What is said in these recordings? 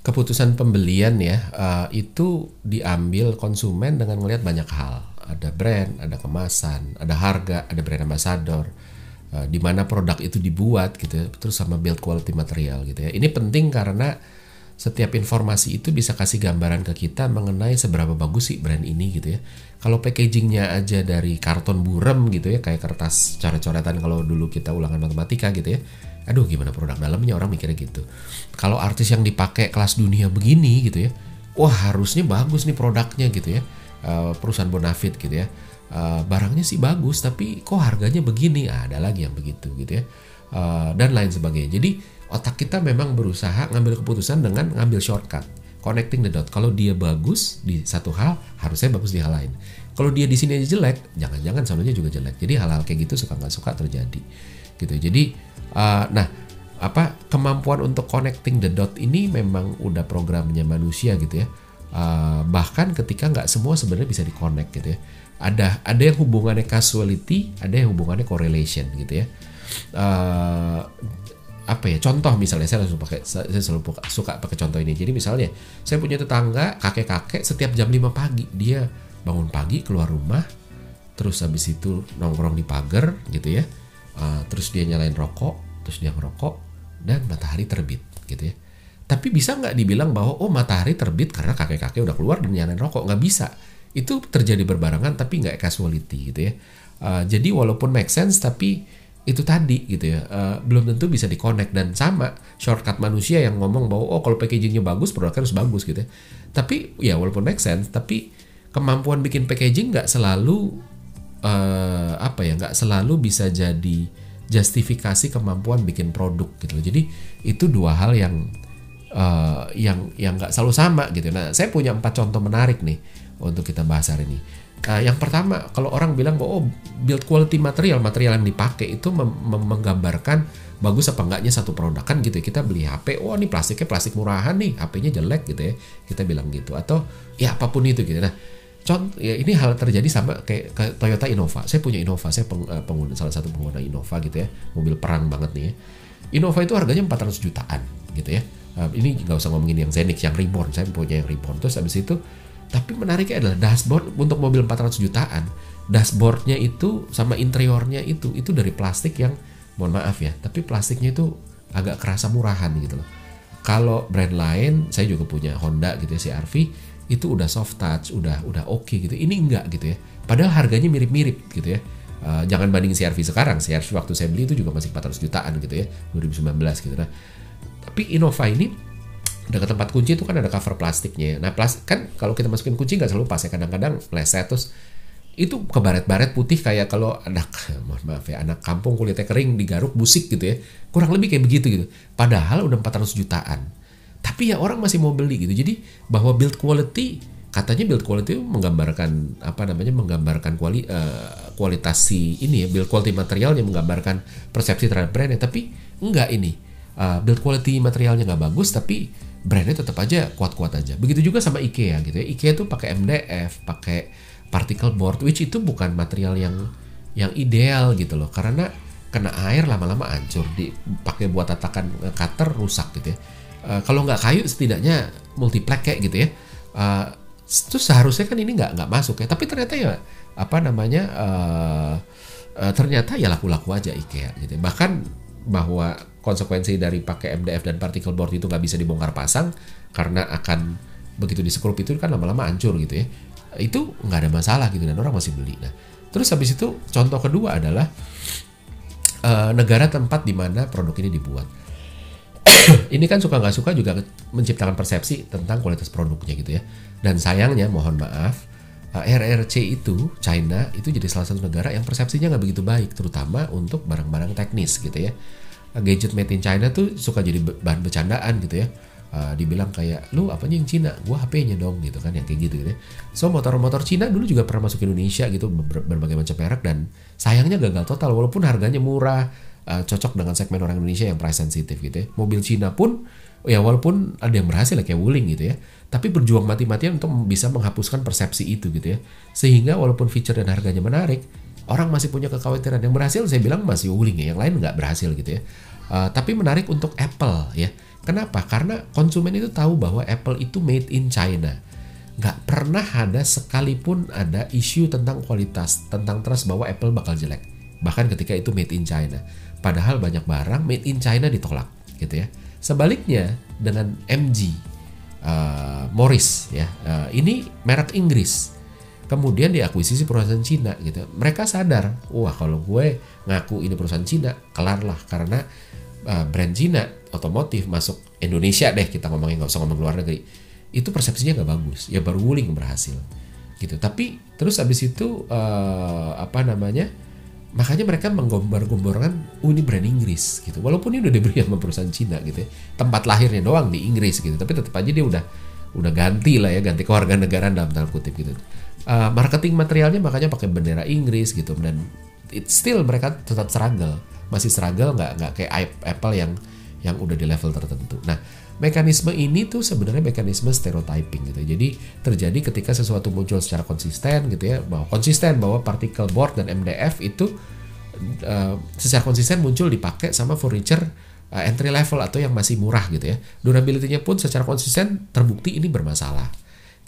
keputusan pembelian ya uh, itu diambil konsumen dengan melihat banyak hal. Ada brand, ada kemasan, ada harga, ada brand ambassador, uh, di mana produk itu dibuat gitu, ya, terus sama build quality material gitu ya. Ini penting karena setiap informasi itu bisa kasih gambaran ke kita mengenai seberapa bagus sih brand ini gitu ya. Kalau packagingnya aja dari karton burem gitu ya, kayak kertas coret-coretan kalau dulu kita ulangan matematika gitu ya aduh gimana produk dalamnya? Orang mikirnya gitu. Kalau artis yang dipakai kelas dunia begini gitu ya wah harusnya bagus nih produknya gitu ya. Uh, perusahaan Bonafit gitu ya. Uh, barangnya sih bagus tapi kok harganya begini? Ah, ada lagi yang begitu gitu ya. Uh, dan lain sebagainya. Jadi otak kita memang berusaha ngambil keputusan dengan ngambil shortcut. Connecting the dot. Kalau dia bagus di satu hal harusnya bagus di hal lain. Kalau dia di sini aja jelek jangan-jangan sononya juga jelek. Jadi hal-hal kayak gitu suka nggak suka terjadi gitu. Jadi uh, nah apa kemampuan untuk connecting the dot ini memang udah programnya manusia gitu ya. Uh, bahkan ketika nggak semua sebenarnya bisa di connect gitu ya. Ada ada yang hubungannya causality ada yang hubungannya correlation gitu ya. Uh, apa ya contoh misalnya saya langsung pakai saya selalu suka pakai contoh ini. Jadi misalnya saya punya tetangga kakek kakek setiap jam 5 pagi dia bangun pagi keluar rumah terus habis itu nongkrong di pagar gitu ya uh, terus dia nyalain rokok terus dia ngerokok dan matahari terbit gitu ya. Tapi bisa nggak dibilang bahwa oh matahari terbit karena kakek-kakek udah keluar dan nyalain rokok? Nggak bisa. Itu terjadi berbarengan tapi nggak casuality gitu ya. Uh, jadi walaupun make sense tapi itu tadi gitu ya. Uh, belum tentu bisa di connect dan sama shortcut manusia yang ngomong bahwa oh kalau packagingnya bagus produknya harus bagus gitu ya. Tapi ya walaupun make sense tapi kemampuan bikin packaging nggak selalu uh, apa ya nggak selalu bisa jadi justifikasi kemampuan bikin produk gitu loh. Jadi itu dua hal yang uh, yang yang nggak selalu sama gitu. Nah saya punya empat contoh menarik nih untuk kita bahas hari ini. Uh, yang pertama kalau orang bilang bahwa oh, build quality material material yang dipakai itu menggambarkan bagus apa enggaknya satu produk kan gitu ya kita beli HP oh ini plastiknya plastik murahan nih HP-nya jelek gitu ya kita bilang gitu atau ya apa pun itu gitu nah contoh ya ini hal terjadi sama kayak, kayak Toyota Innova. Saya punya Innova, saya peng, uh, pengguna salah satu pengguna Innova gitu ya, mobil perang banget nih ya. Innova itu harganya 400 jutaan gitu ya. Uh, ini nggak usah ngomongin yang Zenix, yang Reborn. Saya punya yang Reborn. Terus habis itu, tapi menariknya adalah dashboard untuk mobil 400 jutaan. Dashboardnya itu sama interiornya itu itu dari plastik yang mohon maaf ya, tapi plastiknya itu agak kerasa murahan gitu loh. Kalau brand lain, saya juga punya Honda gitu ya, CRV itu udah soft touch, udah udah oke okay gitu. Ini enggak gitu ya. Padahal harganya mirip-mirip gitu ya. Uh, jangan banding CRV sekarang. CRV waktu saya beli itu juga masih 400 jutaan gitu ya, 2019 gitu. Nah, tapi Innova ini dekat tempat kunci itu kan ada cover plastiknya. Nah, plastik kan kalau kita masukin kunci nggak selalu pas ya. Kadang-kadang leset terus itu kebaret-baret putih kayak kalau anak mohon maaf ya anak kampung kulitnya kering digaruk busik gitu ya kurang lebih kayak begitu gitu padahal udah 400 jutaan tapi ya orang masih mau beli gitu. Jadi bahwa build quality katanya build quality itu menggambarkan apa namanya menggambarkan kuali, uh, kualitas si ini ya build quality materialnya menggambarkan persepsi terhadap brandnya. Tapi enggak ini. Uh, build quality materialnya nggak bagus tapi brandnya tetap aja kuat-kuat aja. Begitu juga sama IKEA gitu ya. IKEA tuh pakai MDF pakai particle board which itu bukan material yang yang ideal gitu loh. Karena kena air lama-lama hancur. Dipakai buat tatakan cutter rusak gitu ya uh, kalau nggak kayu setidaknya multiplek kayak gitu ya. Uh, terus seharusnya kan ini nggak nggak masuk ya. Tapi ternyata ya apa namanya uh, uh, ternyata ya laku-laku aja IKEA gitu. Bahkan bahwa konsekuensi dari pakai MDF dan particle board itu nggak bisa dibongkar pasang karena akan begitu disekrup itu kan lama-lama hancur gitu ya. Itu nggak ada masalah gitu dan orang masih beli. Nah terus habis itu contoh kedua adalah uh, negara tempat di mana produk ini dibuat ini kan suka nggak suka juga menciptakan persepsi tentang kualitas produknya gitu ya. Dan sayangnya mohon maaf, uh, RRC itu China itu jadi salah satu negara yang persepsinya nggak begitu baik, terutama untuk barang-barang teknis gitu ya. Uh, gadget made in China tuh suka jadi bahan bercandaan gitu ya. Uh, dibilang kayak lu apanya yang Cina, gua HP-nya dong gitu kan yang kayak gitu, gitu ya. So motor-motor Cina dulu juga pernah masuk Indonesia gitu ber berbagai macam merek dan sayangnya gagal total walaupun harganya murah uh, cocok dengan segmen orang Indonesia yang price sensitive gitu ya. Mobil Cina pun ya walaupun ada yang berhasil ya, kayak Wuling gitu ya, tapi berjuang mati-matian untuk bisa menghapuskan persepsi itu gitu ya. Sehingga walaupun feature dan harganya menarik, orang masih punya kekhawatiran yang berhasil saya bilang masih Wuling ya, yang lain nggak berhasil gitu ya. Uh, tapi menarik untuk Apple ya. Kenapa? Karena konsumen itu tahu bahwa Apple itu made in China. Nggak pernah ada sekalipun ada isu tentang kualitas, tentang trust bahwa Apple bakal jelek. Bahkan ketika itu made in China. Padahal banyak barang made in China ditolak, gitu ya. Sebaliknya dengan MG, uh, Morris ya, uh, ini merek Inggris kemudian diakuisisi perusahaan Cina gitu. Mereka sadar, wah kalau gue ngaku ini perusahaan Cina, kelar lah karena uh, brand Cina otomotif masuk Indonesia deh kita ngomongin nggak usah ngomong luar negeri. Itu persepsinya nggak bagus. Ya baru Wuling berhasil gitu. Tapi terus abis itu uh, apa namanya? Makanya mereka menggombar-gomborkan, oh ini brand Inggris gitu. Walaupun ini udah diberi sama perusahaan Cina gitu ya. Tempat lahirnya doang di Inggris gitu. Tapi tetap aja dia udah udah ganti lah ya, ganti kewarganegaraan dalam tanda kutip gitu uh, marketing materialnya makanya pakai bendera Inggris gitu dan it still mereka tetap struggle masih struggle nggak nggak kayak Apple yang yang udah di level tertentu. Nah mekanisme ini tuh sebenarnya mekanisme stereotyping gitu. Jadi terjadi ketika sesuatu muncul secara konsisten gitu ya, bahwa konsisten bahwa particle board dan MDF itu uh, secara konsisten muncul dipakai sama furniture uh, entry level atau yang masih murah gitu ya. Durability-nya pun secara konsisten terbukti ini bermasalah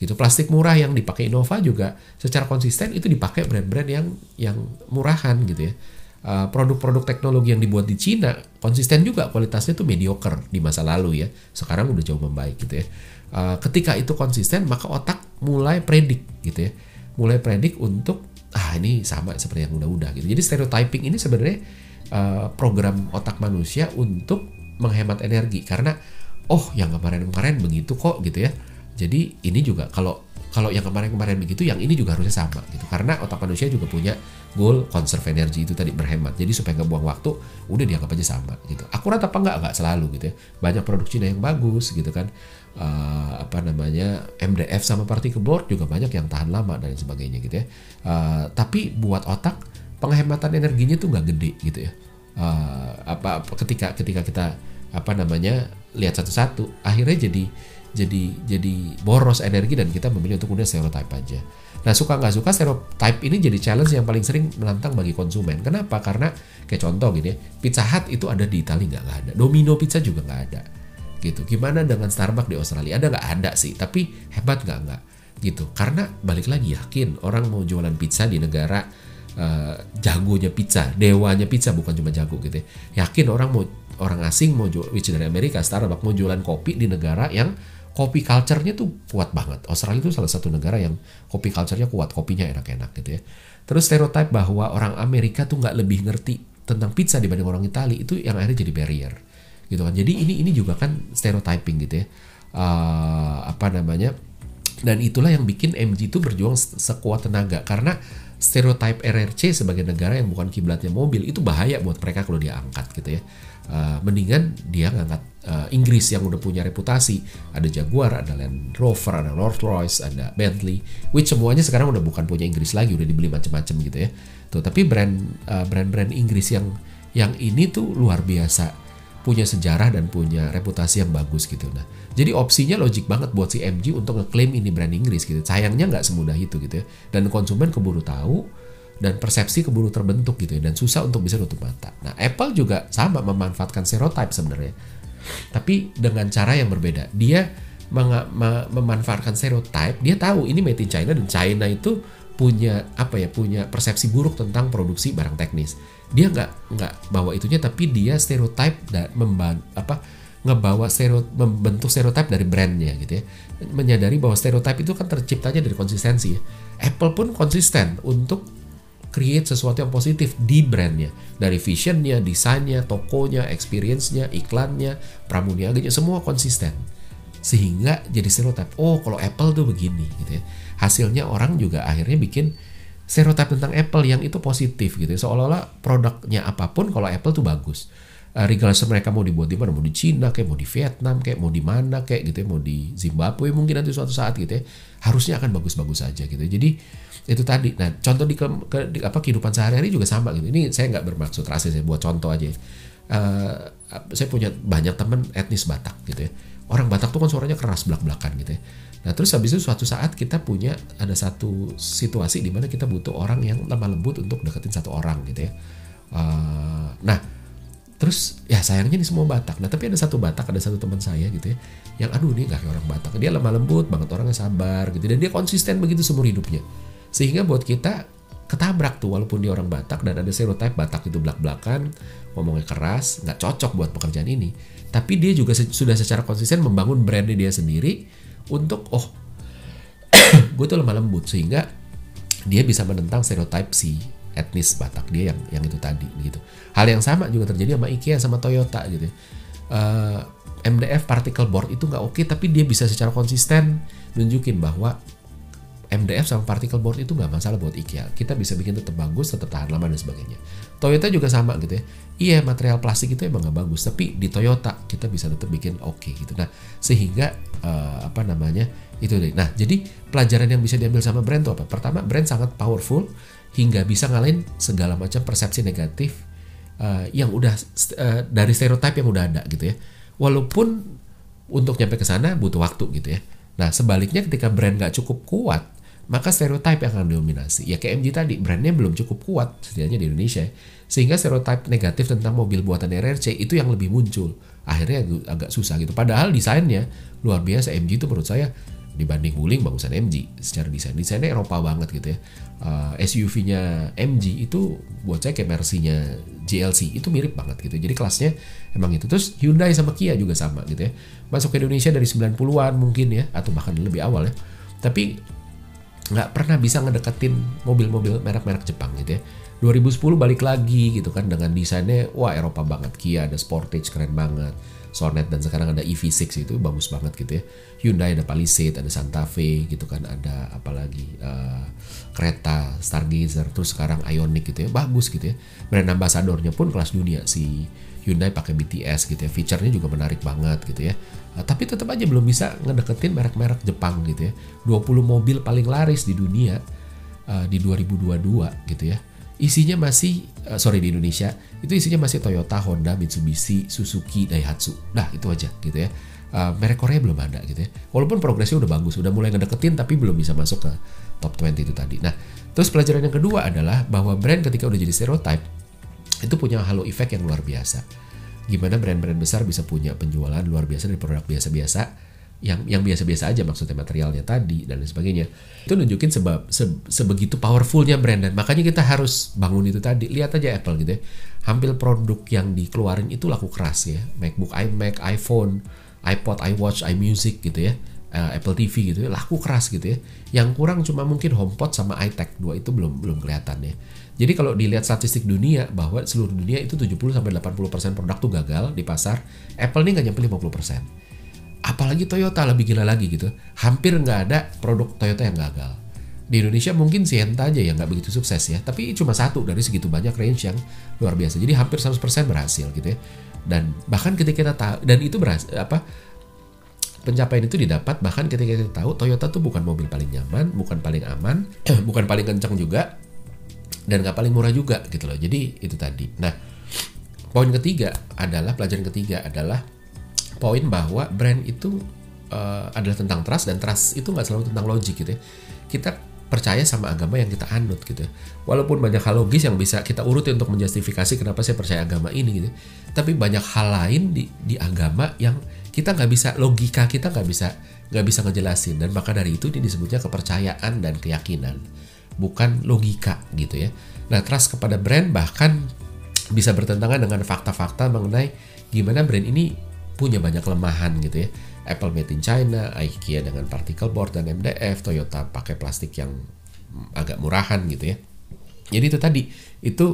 gitu plastik murah yang dipakai Innova juga secara konsisten itu dipakai brand-brand yang yang murahan gitu ya produk-produk teknologi yang dibuat di Cina konsisten juga kualitasnya tuh mediocre di masa lalu ya. Sekarang udah jauh membaik gitu ya. Uh, ketika itu konsisten maka otak mulai predik gitu ya. Mulai predik untuk ah ini sama seperti yang udah-udah gitu. Jadi stereotyping ini sebenarnya uh, program otak manusia untuk menghemat energi. Karena oh yang kemarin-kemarin begitu kok gitu ya. Jadi ini juga kalau kalau yang kemarin-kemarin begitu, yang ini juga harusnya sama gitu. Karena otak manusia juga punya goal conserve energy itu tadi berhemat. Jadi supaya nggak buang waktu, udah dianggap aja sama gitu. Akurat apa nggak? Nggak selalu gitu ya. Banyak produk Cina yang bagus gitu kan. Uh, apa namanya MDF sama particle board juga banyak yang tahan lama dan sebagainya gitu ya. Uh, tapi buat otak penghematan energinya tuh nggak gede gitu ya. Uh, apa ketika ketika kita apa namanya lihat satu-satu, akhirnya jadi jadi jadi boros energi dan kita memilih untuk udah stereotype aja. Nah suka nggak suka stereotype ini jadi challenge yang paling sering menantang bagi konsumen. Kenapa? Karena kayak contoh gini ya, Pizza Hut itu ada di Italia nggak ada, Domino Pizza juga nggak ada, gitu. Gimana dengan Starbucks di Australia? Ada nggak ada sih, tapi hebat nggak nggak, gitu. Karena balik lagi yakin orang mau jualan pizza di negara uh, jagonya pizza, dewanya pizza bukan cuma jago gitu. Ya. Yakin orang mau orang asing mau jual, which dari Amerika, Starbucks mau jualan kopi di negara yang kopi culture-nya tuh kuat banget. Australia itu salah satu negara yang kopi culture-nya kuat, kopinya enak-enak gitu ya. Terus stereotip bahwa orang Amerika tuh nggak lebih ngerti tentang pizza dibanding orang Italia itu yang akhirnya jadi barrier gitu kan. Jadi ini ini juga kan stereotyping gitu ya. Uh, apa namanya? Dan itulah yang bikin MG itu berjuang sekuat tenaga karena stereotip RRC sebagai negara yang bukan kiblatnya mobil itu bahaya buat mereka kalau diangkat gitu ya. Uh, mendingan dia ngangkat uh, Inggris yang udah punya reputasi. Ada Jaguar, ada Land Rover, ada Rolls Royce, ada Bentley, which semuanya sekarang udah bukan punya Inggris lagi, udah dibeli macam-macam gitu ya. Tuh, tapi brand uh, brand-brand Inggris yang yang ini tuh luar biasa punya sejarah dan punya reputasi yang bagus gitu. Nah, jadi opsinya logik banget buat si MG untuk ngeklaim ini brand Inggris gitu. Sayangnya nggak semudah itu gitu ya. Dan konsumen keburu tahu, dan persepsi keburu terbentuk gitu ya dan susah untuk bisa nutup mata. Nah, Apple juga sama memanfaatkan stereotype sebenarnya tapi dengan cara yang berbeda. Dia memanfaatkan stereotype, dia tahu ini made in China dan China itu punya apa ya punya persepsi buruk tentang produksi barang teknis. Dia nggak nggak bawa itunya tapi dia stereotype dan memban apa ngebawa stereo, membentuk stereotype dari brandnya gitu ya menyadari bahwa stereotype itu kan terciptanya dari konsistensi ya. Apple pun konsisten untuk create sesuatu yang positif di brandnya dari visionnya, desainnya, tokonya, experience-nya, iklannya, pramuniaganya semua konsisten sehingga jadi stereotip. Oh kalau Apple tuh begini gitu ya. Hasilnya orang juga akhirnya bikin stereotip tentang Apple yang itu positif gitu ya. Seolah-olah produknya apa pun kalau Apple tuh bagus. Uh, regardless mereka mau dibuat di mana, mau di Cina, kayak mau di Vietnam, kayak mau di mana, kayak gitu ya, mau di Zimbabwe mungkin nanti suatu saat gitu ya, harusnya akan bagus-bagus aja gitu. Jadi itu tadi nah contoh di, ke, ke di apa kehidupan sehari-hari juga sama gitu ini saya nggak bermaksud rasis saya buat contoh aja uh, saya punya banyak teman etnis Batak gitu ya orang Batak tuh kan suaranya keras belak-belakan gitu ya nah terus habis itu suatu saat kita punya ada satu situasi di mana kita butuh orang yang lemah lembut untuk deketin satu orang gitu ya. Uh, nah terus ya sayangnya ini semua Batak. Nah tapi ada satu Batak ada satu teman saya gitu ya yang aduh ini gak kayak orang Batak. Dia lemah lembut banget orangnya sabar gitu. Dan dia konsisten begitu seumur hidupnya. Sehingga buat kita ketabrak tuh walaupun dia orang Batak dan ada stereotip Batak itu belak-belakan ngomongnya keras nggak cocok buat pekerjaan ini. Tapi dia juga sudah secara konsisten membangun brandnya dia sendiri untuk oh gue tuh lemah lembut sehingga dia bisa menentang stereotip si etnis Batak dia yang yang itu tadi gitu. Hal yang sama juga terjadi sama IKEA sama Toyota gitu. Uh, eh, MDF particle board itu nggak oke okay, tapi dia bisa secara konsisten nunjukin bahwa MDF sama particle board itu nggak masalah buat IKEA. Kita bisa bikin tetap bagus, tetap tahan lama dan sebagainya. Toyota juga sama gitu ya. Iya material plastik itu emang nggak bagus, tapi di Toyota kita bisa tetap bikin oke okay, gitu. Nah sehingga uh, apa namanya itu deh. Nah jadi pelajaran yang bisa diambil sama brand itu apa? Pertama brand sangat powerful hingga bisa ngalahin segala macam persepsi negatif uh, yang udah uh, dari stereotip yang udah ada gitu ya. Walaupun untuk nyampe ke sana butuh waktu gitu ya. Nah sebaliknya ketika brand gak cukup kuat, maka stereotip yang akan dominasi. Ya kayak MG tadi, brandnya belum cukup kuat setidaknya di Indonesia. Sehingga stereotip negatif tentang mobil buatan RRC itu yang lebih muncul. Akhirnya agak susah gitu. Padahal desainnya luar biasa. MG itu menurut saya dibanding Wuling bagusan MG secara desain desainnya Eropa banget gitu ya uh, SUV-nya MG itu buat saya kayak Mercy-nya GLC itu mirip banget gitu jadi kelasnya emang itu terus Hyundai sama Kia juga sama gitu ya masuk ke Indonesia dari 90-an mungkin ya atau bahkan lebih awal ya tapi nggak pernah bisa ngedeketin mobil-mobil merek-merek Jepang gitu ya 2010 balik lagi gitu kan dengan desainnya wah Eropa banget Kia ada Sportage keren banget Sonet dan sekarang ada EV6 itu bagus banget gitu ya. Hyundai ada Palisade, ada Santa Fe gitu kan, ada apalagi uh, kereta Stargazer, terus sekarang Ioniq gitu ya, bagus gitu ya. Brand ambasadornya pun kelas dunia si Hyundai pakai BTS gitu ya, feature-nya juga menarik banget gitu ya. Uh, tapi tetap aja belum bisa ngedeketin merek-merek Jepang gitu ya. 20 mobil paling laris di dunia uh, di 2022 gitu ya isinya masih uh, sorry di Indonesia itu isinya masih Toyota, Honda, Mitsubishi, Suzuki, Daihatsu. Nah itu aja gitu ya. Uh, merek Korea belum ada gitu ya. Walaupun progresnya udah bagus, udah mulai ngedeketin tapi belum bisa masuk ke top 20 itu tadi. Nah terus pelajaran yang kedua adalah bahwa brand ketika udah jadi stereotype itu punya halo effect yang luar biasa. Gimana brand-brand besar bisa punya penjualan luar biasa dari produk biasa-biasa yang yang biasa-biasa aja maksudnya materialnya tadi dan lain sebagainya. Itu nunjukin sebab se, sebegitu powerfulnya brand. Dan makanya kita harus bangun itu tadi. Lihat aja Apple gitu ya. Hampir produk yang dikeluarin itu laku keras ya. MacBook iMac iPhone iPod iWatch iMusic gitu ya. Uh, Apple TV gitu ya. Laku keras gitu ya. Yang kurang cuma mungkin HomePod sama iTech dua itu belum belum kelihatan ya jadi kalau dilihat statistik dunia bahwa seluruh dunia itu 70 sampai 80% produk tuh gagal di pasar Apple ini nggak nyampe 50% apalagi Toyota lebih gila lagi gitu. Hampir nggak ada produk Toyota yang gagal. Di Indonesia mungkin Sienta aja yang nggak begitu sukses ya tapi cuma satu dari segitu banyak range yang luar biasa. Jadi hampir 100% berhasil gitu ya. Dan bahkan ketika kita tahu dan itu berhasil apa pencapaian itu didapat bahkan ketika kita tahu Toyota tuh bukan mobil paling nyaman bukan paling aman bukan paling kencang juga dan nggak paling murah juga gitu loh jadi itu tadi nah poin ketiga adalah pelajaran ketiga adalah poin bahwa brand itu uh, adalah tentang trust dan trust itu nggak selalu tentang logik gitu ya. Kita percaya sama agama yang kita anut gitu. Ya. Walaupun banyak hal logis yang bisa kita urutin untuk menjustifikasi kenapa saya percaya agama ini gitu. Ya. Tapi banyak hal lain di, di agama yang kita nggak bisa logika kita nggak bisa nggak bisa ngejelasin dan maka dari itu ini disebutnya kepercayaan dan keyakinan bukan logika gitu ya. Nah trust kepada brand bahkan bisa bertentangan dengan fakta-fakta mengenai gimana brand ini punya banyak kelemahan gitu ya. Apple made in China, IKEA dengan particle board dan MDF, Toyota pakai plastik yang agak murahan gitu ya. Jadi itu tadi itu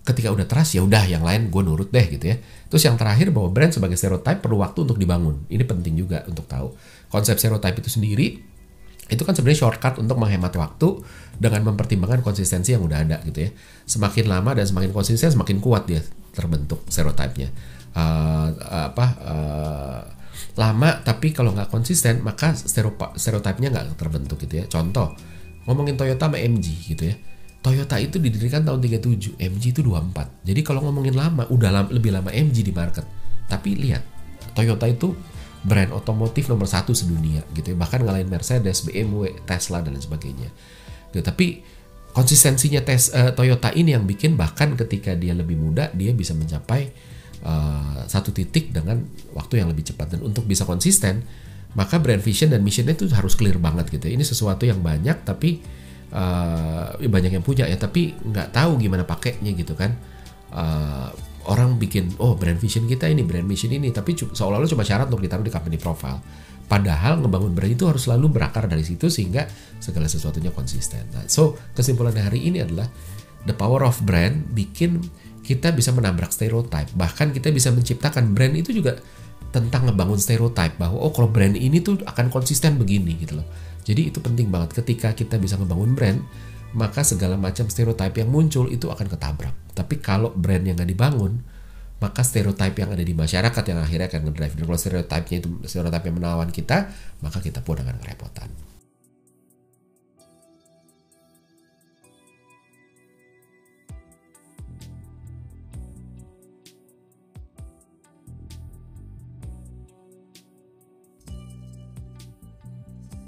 ketika udah trust ya udah yang lain gue nurut deh gitu ya. Terus yang terakhir bahwa brand sebagai stereotype perlu waktu untuk dibangun. Ini penting juga untuk tahu. Konsep stereotype itu sendiri itu kan sebenarnya shortcut untuk menghemat waktu dengan mempertimbangkan konsistensi yang udah ada gitu ya. Semakin lama dan semakin konsisten semakin kuat dia terbentuk stereotipnya uh, apa uh, lama tapi kalau nggak konsisten maka stereotipnya nggak terbentuk gitu ya. Contoh ngomongin Toyota sama MG gitu ya. Toyota itu didirikan tahun 37 MG itu 24 jadi kalau ngomongin lama udah lebih lama MG di market. Tapi lihat Toyota itu brand otomotif nomor satu sedunia gitu ya. Bahkan ngalahin Mercedes BMW Tesla dan lain sebagainya. Gitu. tapi konsistensinya tes uh, Toyota ini yang bikin bahkan ketika dia lebih muda dia bisa mencapai uh, satu titik dengan waktu yang lebih cepat. Dan untuk bisa konsisten maka brand vision dan missionnya itu harus clear banget gitu ini sesuatu yang banyak tapi uh, banyak yang punya ya. Tapi nggak tahu gimana pakainya gitu kan. Uh, orang bikin oh brand vision kita ini brand mission ini tapi seolah-olah cuma syarat untuk ditaruh di company profile. Padahal ngebangun brand itu harus selalu berakar dari situ sehingga segala sesuatunya konsisten. Nah so kesimpulan hari ini adalah the power of brand bikin kita bisa menabrak stereotype. Bahkan kita bisa menciptakan brand itu juga tentang ngebangun stereotype bahwa oh kalau brand ini tuh akan konsisten begini gitu loh. Jadi itu penting banget ketika kita bisa ngebangun brand, maka segala macam stereotype yang muncul itu akan ketabrak. Tapi kalau brand yang nggak dibangun, maka stereotype yang ada di masyarakat yang akhirnya akan ngedrive. Dan kalau stereotype-nya itu stereotype yang menawan kita, maka kita pun akan kerepotan.